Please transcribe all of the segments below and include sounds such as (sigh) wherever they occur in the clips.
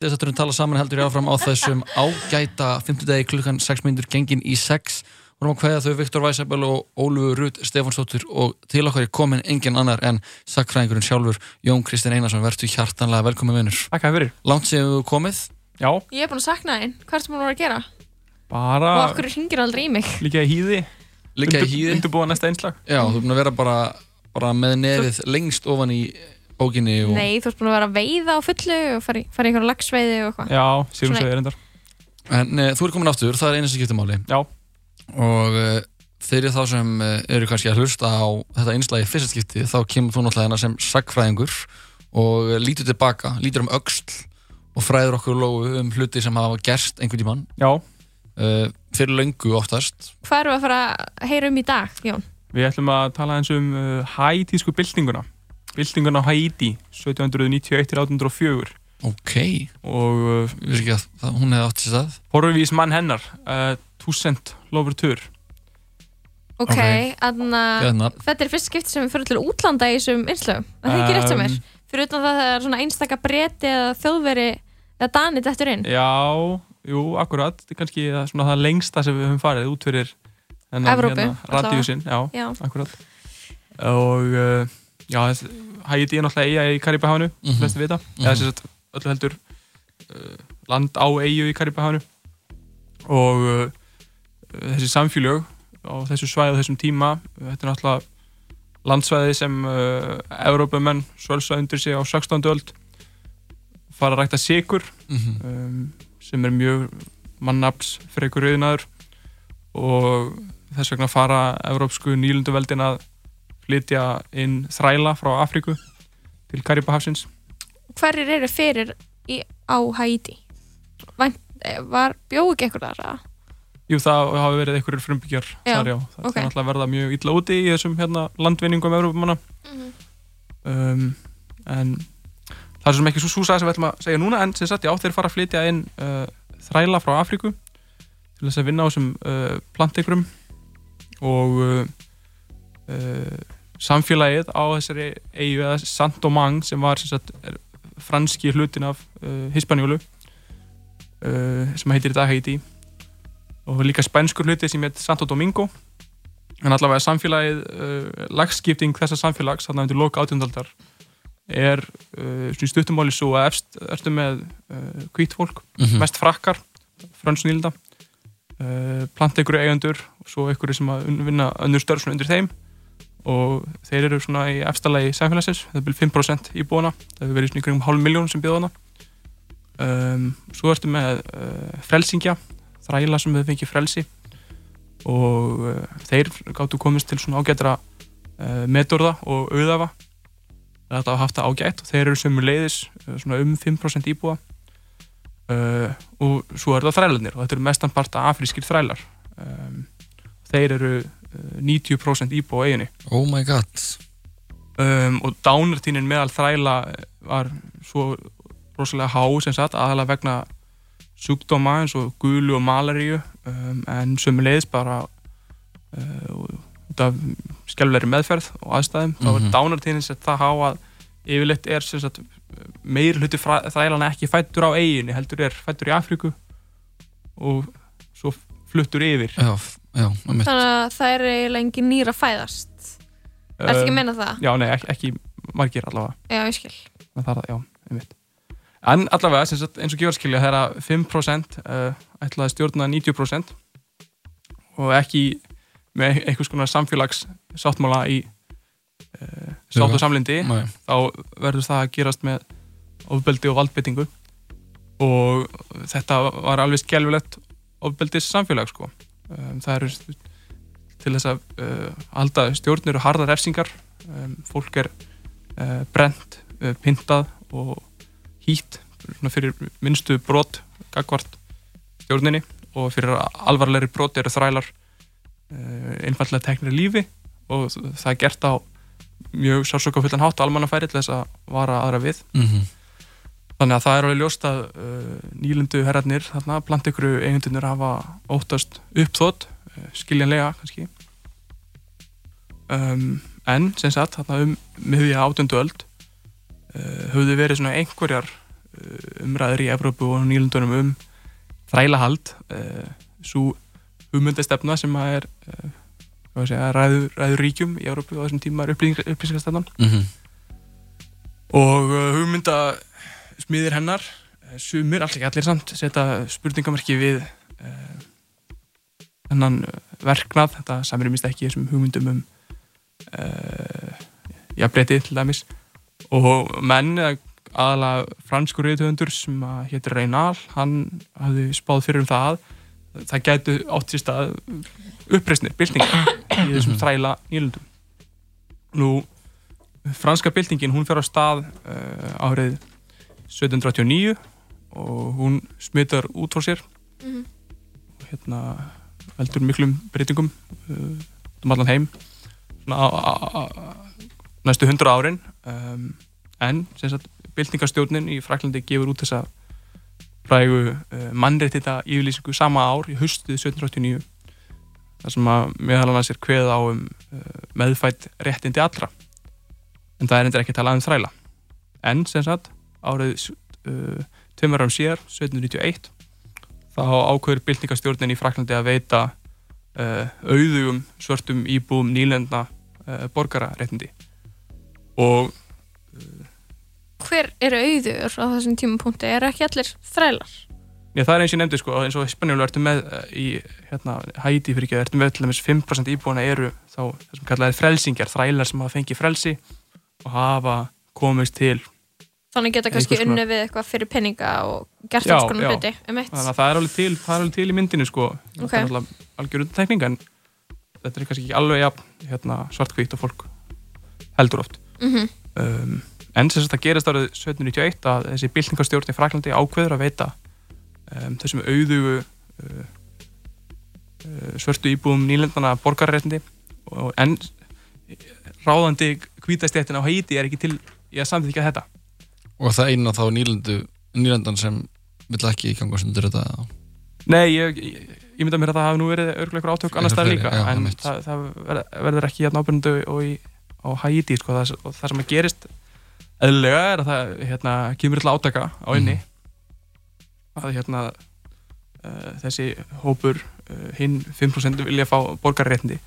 Þess að við tala saman heldur ég áfram á þessum ágæta 50 degi klukkan 6 minnur gengin í 6 vorum að hvaða þau Viktor Weissabell og Ólu Rúd Stefansdóttir og til okkar er komin engin annar en sakfræðingurinn sjálfur Jón Kristinn Einarsson, verður hjartanlega velkomin vinnur. Takk að fyrir. Langt séum við komið. Já. Ég er búin að sakna þín. Hvað ertu búin að vera að gera? Bara... Og okkur ringir aldrei í mig. Líka í hýði. Líka í hýði. Undurbúa bókinni og... Nei, þú ert búin að vera að veiða á fullu og fara í, fara í einhverja lagsveiði og eitthvað. Já, sérum svo ég er endar. En uh, þú er komin aftur, það er einu sem getur máli. Já. Og uh, fyrir þá sem uh, eru kannski að hlusta á þetta einslægi fyrstskipti, þá kemur þú náttúrulega hérna sem sagfræðingur og lítur tilbaka, lítur um auksl og fræður okkur lógu um hluti sem hafa gerst einhvern tíman. Já. Fyrir löngu oftast. Hvað eru að fara að heyra um í dag, Jón? Við ætlum að tala eins um hætísku byltinguna byltingun á Haiti 1791-1804 Ok, og uh, að, það, hún hefði átt sér stað. Horfivís mann hennar uh, Tussent Lovertur Ok, okay. aðna þetta er fyrst skipti sem við fyrir til útlanda í þessum einslögum, það er ekki rétt sem er um, fyrir utan það að það er svona einstakka breyti eða þjóðveri eða danit eftir inn. Já, jú, akkurat. Þetta er kannski það, það lengsta sem við höfum farið út fyrir Evrópu, hérna, radíusinn, já, já, akkurat. Og uh, Já, Haiti er náttúrulega eiga í Karibahafnu, mm -hmm. flesti vita. Mm -hmm. Eða þess að öllu heldur uh, land á eigu í Karibahafnu. Og uh, þessi samfélög á þessu svæði og þessum tíma, þetta er náttúrulega landsvæði sem uh, Európumenn svölsa undir sig á 16. öld, fara að rækta sigur, mm -hmm. um, sem er mjög mannafls fyrir ykkur auðinaður og þess vegna fara Európsku nýlunduveldin að flytja inn þræla frá Afríku til Karibahafsins. Hverjir eru fyrir í, á Haiti? Var bjóð ekki eitthvað þar? Jú, það hafi verið einhverjur frumbyggjar þar, já. Það okay. er alltaf verða mjög illa úti í þessum hérna, landvinningum Európamanna. Mm -hmm. um, en það er sem ekki svo súsað sem við ætlum að segja núna, en sem sagt, já, þeir fara að flytja inn uh, þræla frá Afríku til þess að vinna á þessum uh, plantegrum og uh, samfélagið á þessari eigu eða Saint-Domingue sem var sem sagt, franski hlutin af uh, Hispanjólu uh, sem heitir í dag Haiti. Og líka spænskur hluti sem heit Santo Domingo. En allavega samfélagið uh, lagskipting þessa samfélags þarna undir loka átjöndaldar er uh, stuttumáli svo að efst ertu með hvít uh, fólk mm -hmm. mest frakkar, fransnýlda uh, plantegur eigandur og svo einhverju sem að vinna önnur störfsum undir þeim og þeir eru svona í efstalagi samfélagsins, það er byrjum 5% íbúana það hefur verið svona ykkur um hálf miljón sem bjóða hana um, svo ertu með uh, frelsingja þræla sem hefur fengið frelsi. Og uh, þeir gáttu komist til svona ágættra uh, metorða og auðafa þetta hafa haft það ágætt og þeir eru sömu leiðis svona um 5% íbúa. Og svo er það þrælarnir og þetta eru mestan parta afrískir þrælar. Um, þeir eru 90% íbúa á eiginni Oh my god um, og dánartínin meðal þræla var svo rosalega há sem sagt aðalega vegna sjúkdóma eins og gulu og malaríu um, en sömulegis bara uh, út af skjálflegri meðferð og aðstæðum mm -hmm. þá er mhm. dánartínin sem það há að yfirleitt er sem sagt meir hluti þrælana ekki fættur á eiginni heldur er fættur í Afríku og svo fluttur yfir Já, já, þannig að það er eiginlega engin nýra fæðast. Um, er þetta ekki að menna það? Já, nei, ekki, ekki margir allavega. Já, ég skil. Það, já, En allavega, sagt, eins og gefurskilja það er að 5% uh, ætlaði stjórna 90% og ekki með einhvers konar samfélags sáttmála í uh, sátt og samlindi nei. þá verður það að gerast með ofbeldi og valdbyttingu og þetta var alveg skjálfilegt ofbeldis samfélag sko. Um, það eru til þess að uh, halda stjórnir og harda refsingar um, fólk er uh, brent, uh, pintað og hýtt fyrir minnstu brot gagvart stjórninni og fyrir alvarlegri brot eru þrælar uh, einfallega teknir lífi og það er gert á mjög sársökafullan hátt almannafæri til þess að vara aðra við mm -hmm. Þannig að það er alveg ljóst að uh, nýlundu herrarnir, þarna, bland ykkur eigendunir hafa óttast uppþótt, uh, skiljanlega kannski. Um, en, sem sagt, þarna um miðja átjöndu öld uh, höfðu verið svona einhverjar umræður í Evrópu og Nýlundunum um þrælahald svo hugmyndastefna sem að er segja, ræður, ræður ríkjum í Evrópu á þessum tíma er upplýsingarstefnan mm -hmm. og hugmynda smiðir hennar. Uh, sumir, allir ekki allir samt setja spurningamarki við uh, þennan verknað. Þetta samir mist ekki þessum hugmyndum um jafnbreytið til dæmis. Og menn, aðalega franskur reyðhundur sem héttur Reynal hann hafði spáð fyrir um það það gætu átt sér stað uppreysnir, byltingar í þessum þræla nýlundum nú, franska byltingin hún fer á stað uh, árið 1789 og hún smittar út frá sér. Mm -hmm. og hérna veldur miklum breytingum uh, um allan heim næstu hundra árin. Um, en byltingarstjórnin í Fraklandi gefur út þessa frægu uh, mannréttita yfirlýsingu sama ár í höstuð 1789 þar sem að meðal annars er kveð á um uh, meðfætt réttindi allra. En það er endur ekki að tala um þræla. En sem sagt árið uh, tömur árum síðar 1791 þá ákveður byltingastjórnin í Fraklandi að veita uh, auðugum svörtum íbúum nýlenda uh, borgararéttindi og hver eru auður á þessum tímapunkti? Er ekki allir þrælar? Já, það er eins og ég nefndi sko, eins og Hispaníólu ertu með eh, í hérna, Hæti fyrir ekki, ertu með til dæmis 5% íbúina eru þá það sem kallaði frelsingjar, þrælar sem hafa fengið frelsi og hafa komist til Þannig geta kannski unni við eitthvað fyrir penninga og gert alls konar hluti um það er alveg til, er alveg til í myndinu sko, okay. það er alveg algjör undantekning en þetta er kannski ekki alveg ja, hérna, svartkvít og fólk heldur oft. Mm -hmm. um, en sem það gerist árið 1791 að þessi byltingarstjórn í Fraklandi ákveður að veita um, þessum auðugu uh, uh, svörstu íbúum nýlendana borgarreitindi en ráðandi kvítastjættin á Haiti er ekki til í að samþykja þetta Og það eina þá nýlendu nýlendan sem vill ekki ganga sundur þetta eða? Nei, ég, ég, ég mynda mér að það hafi nú verið örguleikur átök annars það líka, já, en það, það verður ekki hérna ábyrgundu og í, á Haiti sko, það, og það sem að gerist eðlulega er að það hérna, kemur alltaf átaka á einni. Mm. að hérna, uh, þessi hópur uh, hinn 5% vilja fá borgarréttindi.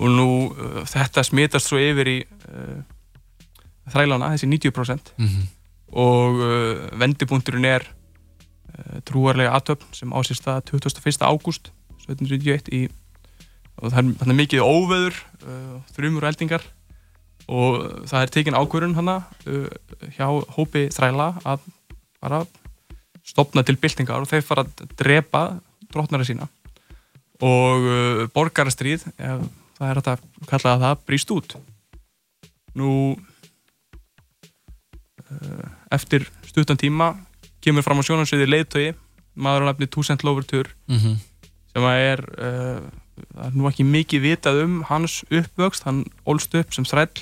Og nú uh, þetta smitast svo yfir í þrælana, þessi 90% mm og vendipunkturinn er trúarlega aðtöfn sem ásýrst það 21. ágúst 1791 í, og það er mikið óveður þrjumur og eldingar og það er tekin ákvörun hana uh, hjá hópi þræla að bara stopna til byltingar og þeir fara að drepa drotnara sína og uh, borgarastríð ef það er að kalla að það bríst út nú uh, eftir stuttan tíma kemur fram á sjónansviði leiðtögi maður á nefni Toussaint Louverture mm -hmm. sem er uh, er nú ekki mikið vitað um hans uppvöxt, hann ólst upp sem þræll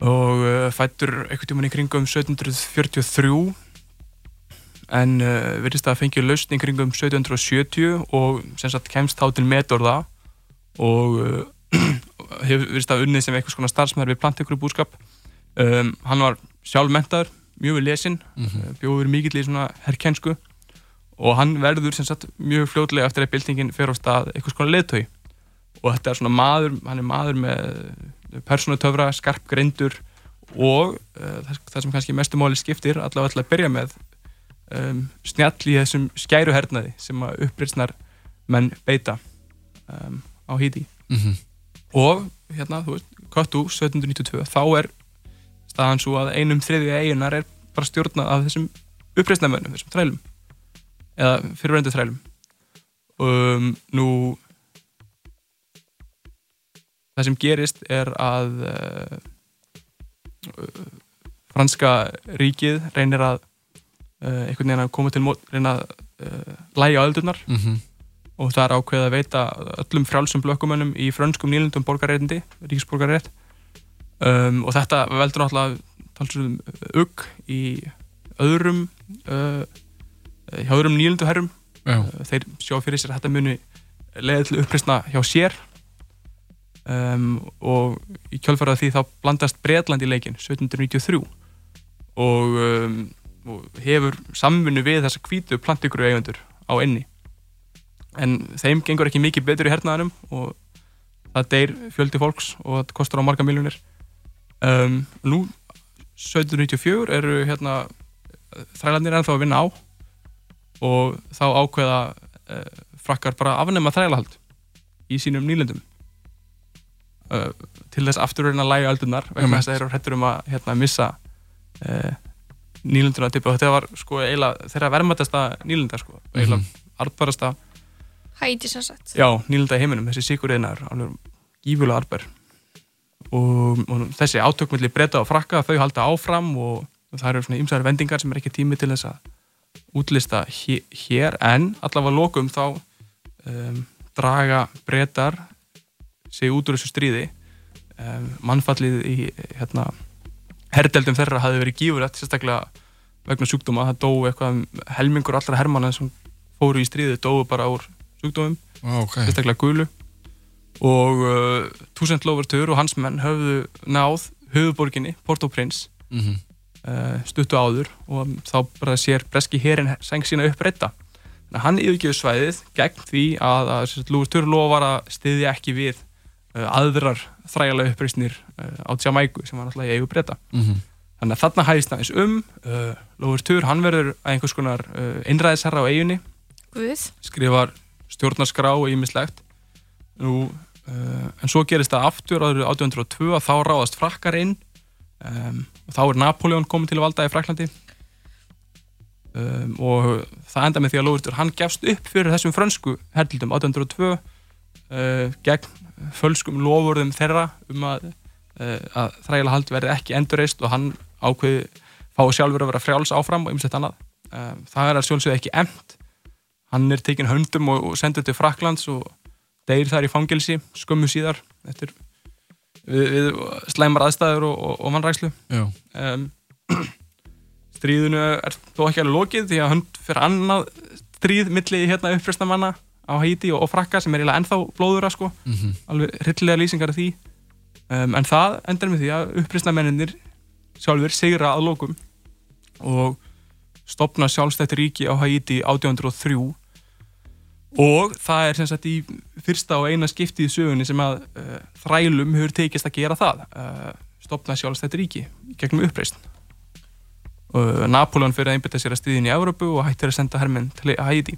og uh, fættur einhvern tíman í kringum 1743 en uh, verðist að fengja lausn í kringum 1770 og sem sagt kemst þá til metorða og (clears throat) hefur verðist að unnið sem eitthvað svona starfsmæður við plantegrubúskap um, hann var sjálfmentaður, mjög við lesin mm -hmm. bjóður mikill í svona herrkensku og hann verður sem sagt mjög fljóðlega eftir að byltingin fer á stað eitthvað svona leðtögi og þetta er svona maður, hann er maður með persónutöfra, skarp greindur og uh, það, það sem kannski mestumáli skiptir allavega alltaf að byrja með um, snjall í þessum skæruhernaði sem að upprýrsnar menn beita um, á híti mm -hmm. og hérna, þú veist, Köttu 1792, þá er staðan svo að einum þriðja eigunar er bara stjórnað af þessum upprýrsnarmönnum, þessum þrælum eða fyrirvendu þrælum. Um, nú það sem gerist er að uh, franska ríkið reynir að uh, einhvern veginn að koma til mót reynir að uh, læja öðlunar mm -hmm. og það er ákveð að veita öllum frálsum blökkumönnum í frönskum nýlundum borgarreitindi, ríksborgarreit um, og þetta veldur náttúrulega talsum ugg í öðrum hjá öðrum nýlunduherrum þeir sjá fyrir sér að þetta muni leiði til upprýstna hjá sér. Um, og í kjölfarað því þá blandast Breitland í leikin 1793 og um, og hefur samvinnu við þessa hvítu plantikuru eigundur á enni. En þeim gengur ekki mikið betur í hernaðanum og það deyr fjöldi fólks og það kostar á marga miljónir um, nú 1794 eru hérna þrælandir ennþá að vinna á og þá ákveða uh, frakkar bara afnema þrælahald í sínum nýlendum. Uh, til þess afturverðin að læga aldunar vegna þess að þeir eru hrettur um að hérna, missa uh, nýlenduna og þetta var sko eiginlega þeirra verðmættasta nýlendar sko, eiginlega mm -hmm. artbarasta Hæti sagt. Já, nýlenda í heiminum, þessi síkurriðnar alveg gífulega arbar og, og þessi átökmulli breyta og frakka þau halda áfram og, það eru svona ymsæri vendingar sem er ekki tími til þess að útlista hér. En allavega lókum þá um, draga breytar sig út úr þessu stríði. Um, mannfallið í hérna, herrdeldum þeirra hafi verið gífurlegt sérstaklega vegna sjúkdóma. Það dói eitthvað helmingur allra herrmanna sem fóru í stríði dói bara úr sjúkdómum okay. sérstaklega gulu og uh, Túsendlófurtur og hans menn höfðu náð höfuborginni Port-au-Prince mm -hmm. uh, stuttu áður og þá bara sér breski herin seng sína upp breyta hann yfirgjöf svæðið gegn því að, að Lúi Sturló var að styðja ekki við uh, aðrar þrægilega uppreysnir uh, á Jamaica sem var alltaf í eigu breyta mm -hmm. þannig að þarna hæðist aðeins um uh, Lúi Stur, hann verður einhvers konar uh, einræðisherra á eigunni Guð. skrifar stjórnarskrá og ímislegt nú uh, en svo gerist það aftur árið 1802 að þá ráðast frakkar inn um, og þá er Napoleon komið til valda í Fraklandi um, og það enda með því að Lóðurtur hann gefst upp fyrir þessum frönsku herldum 1802 uh, gegn fölskum lofurðum þeirra um að, uh, að þrægilega hald verði ekki endurreist og hann ákveði fái sjálfur að vera frjáls áfram og ymsett annað. Um, það er að sjálfsögðu ekki emt hann er tekinn höndum og, og sendur til Fraklands og deyr þar í fangilsi skömmu síðar eftir við, við slæmar aðstæður og, og, og mannrækslu um, (clears throat) stríðinu er þó ekki alveg lokið því að hönd fyrir annað stríð milli hérna upprestamanna á Haiti og, og Frakka sem er ennþá blóðura sko, mm -hmm. alveg hryllilega lýsingar af því. Um, en það endur með því að upprestamenninir sjálfur sigra að lokum og stopna sjálfstætti ríki á Haiti 1803 og það er sem sagt í fyrsta og eina skiptið í sögunni sem að uh, þrælum hefur tekist að gera það uh, stopna sjálfstætti ríki gegnum uppreist og Napoleon fyrir að einbita sér að stiðin í Európu og hættir að senda hermenn til Haiti.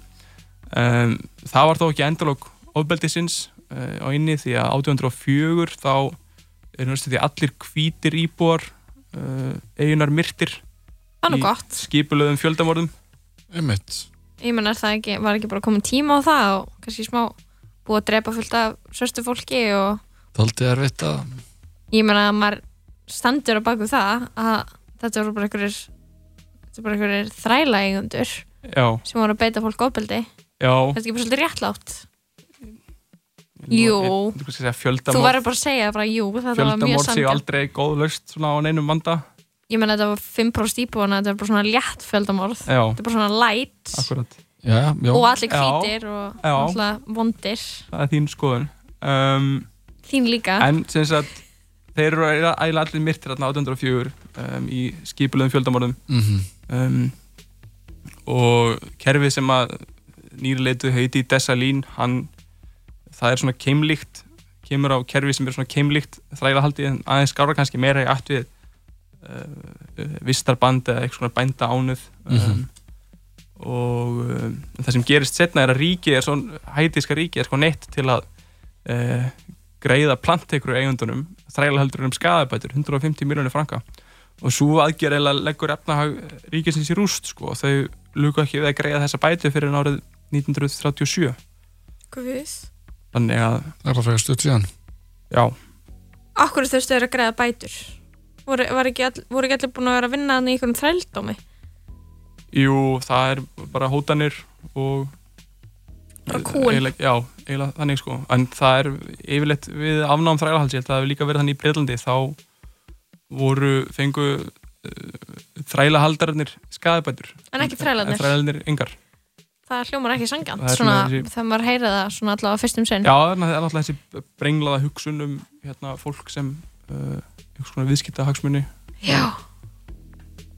Um, það var þó ekki endalók ofbeldisins uh, á inni því að 1804 þá er náttúrulega allir hvítir íbúar uh, eigunar myrtir í skipulöðum fjöldamorðum. Einmitt ég menn er það ekki, var ekki bara komin tíma á það og kannski smá búið að drepa fullt af sörstu fólki og Þáltið er vitt að ég menn að maður standur á baku það að þetta voru bara einhverjir þetta er bara einhverjir þræla eigundur sem voru að beita fólk ofbeldi. Þetta er ekki bara svolítið réttlátt? Jú. þú verður bara að segja bara jú fjöldamór séu aldrei góð löst svona á neinum vanda ég menn að þetta var 5% íbúana þetta er bara svona létt fjöldamór þetta er bara svona light. Akkurat. Já, já. og allir hvítir og allir vondir. Það er þín skoðun. Um, þín líka. en sem sagt þeir eru ægilega allir myrtir á 1804 um, í skipulegum fjöldamorðum. Mm -hmm. um, og kerfið sem að nýrileitu heiti Dessalín hann, það er svona keimlíkt kemur á kerfið sem er svona keimlíkt þrælahaldi en aðeins skára kannski meira í allt við vistarband eða eitthvað svona bænda ánuð mm -hmm. og um, það sem gerist setna er að ríki er svona, hætíska ríki er sko neitt til að uh, greiða plantekur eigundunum þrælahaldur um skadabætur 150 miljónir franka. Og svo aðgerðilega leggur efnahag ríkisins í rúst sko og þau luka ekki við að greiða þessa bætu fyrir árið 1937 Guð Þannig að Það er bara fyrir stutt síðan. Já. Akkur þurftu að greiða bætur voru, ekki all, voru ekki allir búin að vera að vinna í einhvern þrældómi? Jú, það er bara hótanir og bara kún Já, eiginlega þannig sko. En það er yfirleitt við afnáðum þrælahalsi það hefur líka verið þannig í Breitlandi þá voru fengu uh, þrælahaldararnir skadabætur en ekki þrælarnir en þrælarnir? yngar það hljómar ekki sangjant þegar maður svona allavega fyrstum sen já það er alltaf þessi brenglaða hugsun um hérna, fólk sem uh, viðskipta hagsmunni já.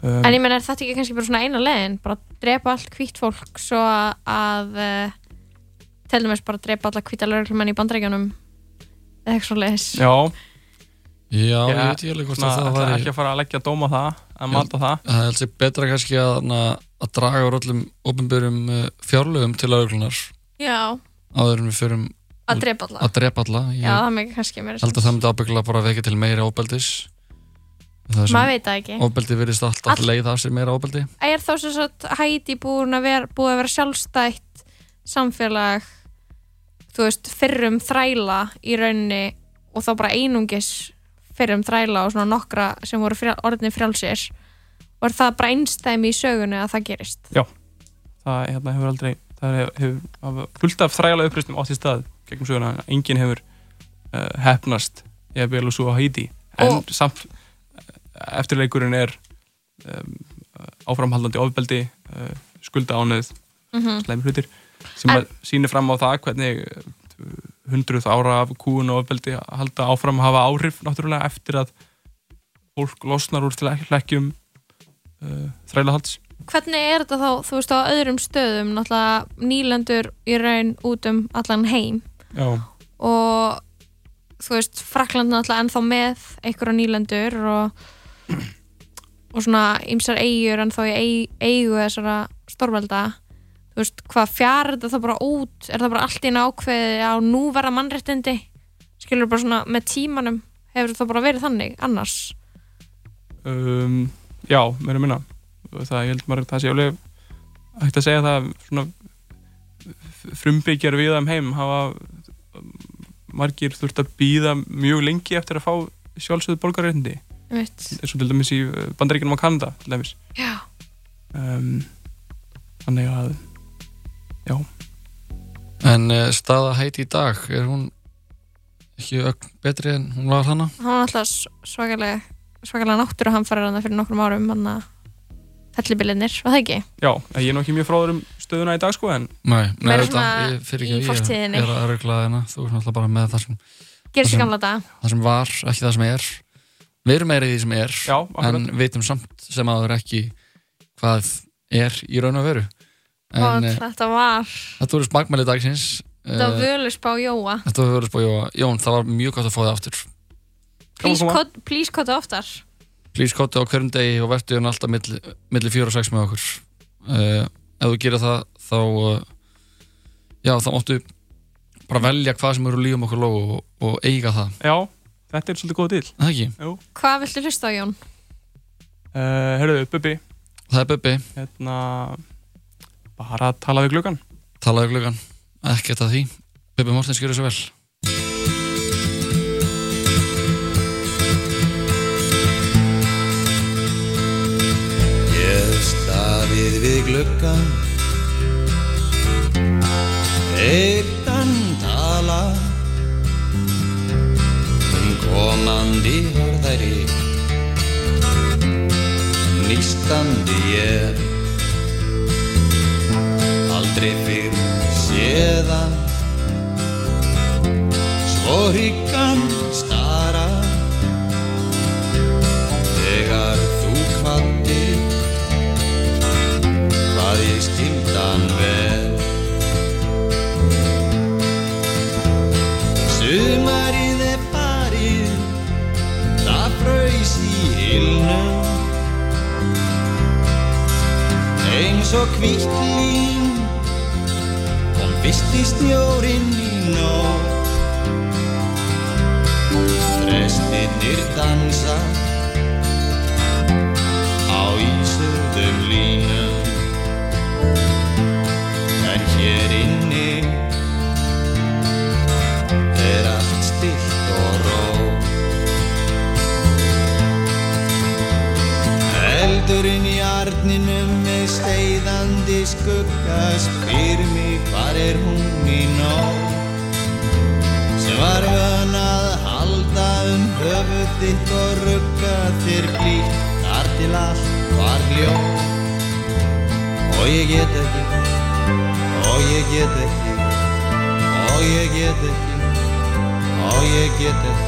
Um, En ég menn er þetta ekki kannski bara svona eina legin bara drepa allt hvitt fólk svo að uh, til dæmis bara drepa alla hvita lauruglumenn í bandrækjunum eða eitthvað svona leis Já. Já, ég veit ég alveg hvort að það var ekki að fara að leggja dóma það, að malta það. Það er alltaf betra kannski að, að draga úr öllum ofinbjörgum uh, fjárlögum til lauruglunar Já. Áður en við förum að drepa alla, að drepa alla. Já, það með kannski mér held að það myndi ábyggla bara vekja til meira óbeldis maður veit það ekki. óbeldi verist alltaf All... leið af sér meira óbeldi Er þá svo að Hæti búin að vera, búið að vera sjálfstætt samfélag þú veist, fyrrum þræla í rauninni og þá bara einungis fyrrum þræla og svona nokkra sem voru frjál, orðinni frjálsir og er það bara einstæmi í sögunni að það gerist? Já, það hérna, hefur aldrei það hefur fullt af þræla upprýstum átt í stað gegnum söguna, enginn hefur uh, hefnast ég vil og svo að Hæti en og... samt eftirleikurinn er um, áframhaldandi ofbeldi uh, skulda ánöð mm -hmm. sleimi hlutir sem en... sýnir fram á það hvernig hundruð ára af kúun og ofbeldi halda áfram að hafa áhrif náttúrulega eftir að fólk losnar úr til ekkjum uh, þrælahalds. Hvernig er þetta þá, þú veist, á öðrum stöðum náttúrulega nýlendur í raun út um allan heim Já. og þú veist, Frakland náttúrulega ennþá með einhverja nýlendur og og svona ymsar eigur en þá í eigu þessara stórvelda. Þú veist, hvað fjár er þetta bara út? Er það bara allt í nákvæði á núverða mannrettindi skilur bara svona með tímanum hefur það bara verið þannig annars? Um, Já, mér er minna. Það, ég held maður að það sé alveg hægt að segja það svona frumbyggjar við þeim heim hafa margir þurft að býða mjög lengi eftir að fá sjálfsögðu borgarreitindi eins og til dæmis í eh, bandaríkinum á Kanada til dæmis. Um, þannig að já. En uh, staða hætti í dag er hún ekki betri en hún var hana? Hún var alltaf svakalega svakalega náttúru hamfærar hana fyrir nokkrum árum hann að hellibilinnir, var það ekki? Já, ég er nú ekki mjög fráður um stöðuna í dag sko en Nei, nei þetta, ég fyrir ekki að ég er að örugla þarna, þú er náttúrulega bara með það sem Gerst í gamla dag Það sem var, ekki það sem er. Við erum meira í því sem er Já, en veitum samt sem að það er ekki hvað er í raun og veru. En, og eh, þetta var Þetta voru smakmæli dagsins Þetta var völusbá Jóa. Þetta var völusbá Jón, það var mjög gott að fá það aftur. Please kóta oftar. Please kóta á hverjum degi og verður hann alltaf millir milli fjóra og sex með okkur. Uh, Ef þú gerir það þá uh, já, þá móttu bara velja hvað sem eru lífum okkur lóg og, og eiga það. Já Þetta er svolítið góð til Það ekki. Hvað viltu hlusta á Jón? Uh, eh, Herruðu, Bubi Það er Bubi Hérna Bara tala við glöggan Tala við glöggan Ekkert að því. Bubi Mortens gerur svo vel stafið við glöggan Eittan tala. Komandi harðari nýstandi ég aldrei fyrr séðan svo higgan stara eins og kvitt lín. Kom í snjórin í nóg Þrestinnir dansa til allt var hljó og ég get ekki og ég get ekki og ég get ekki og ég get ekki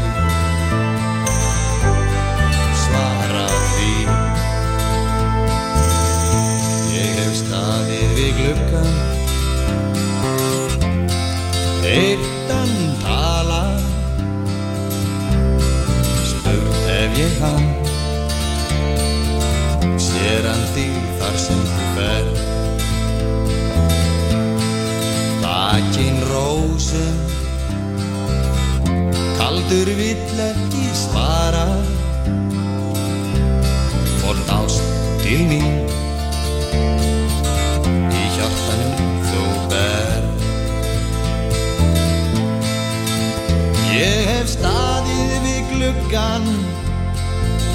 gluggan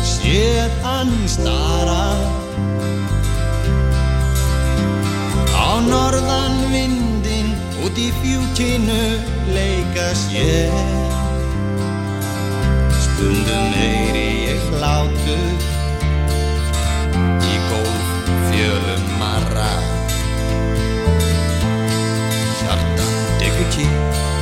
Séð hann stara. Á norðan vindin út í fjúkinu leika sér. Stundum heyri ég hlátur í gólf fjölum marra. Hjartan tekur kýr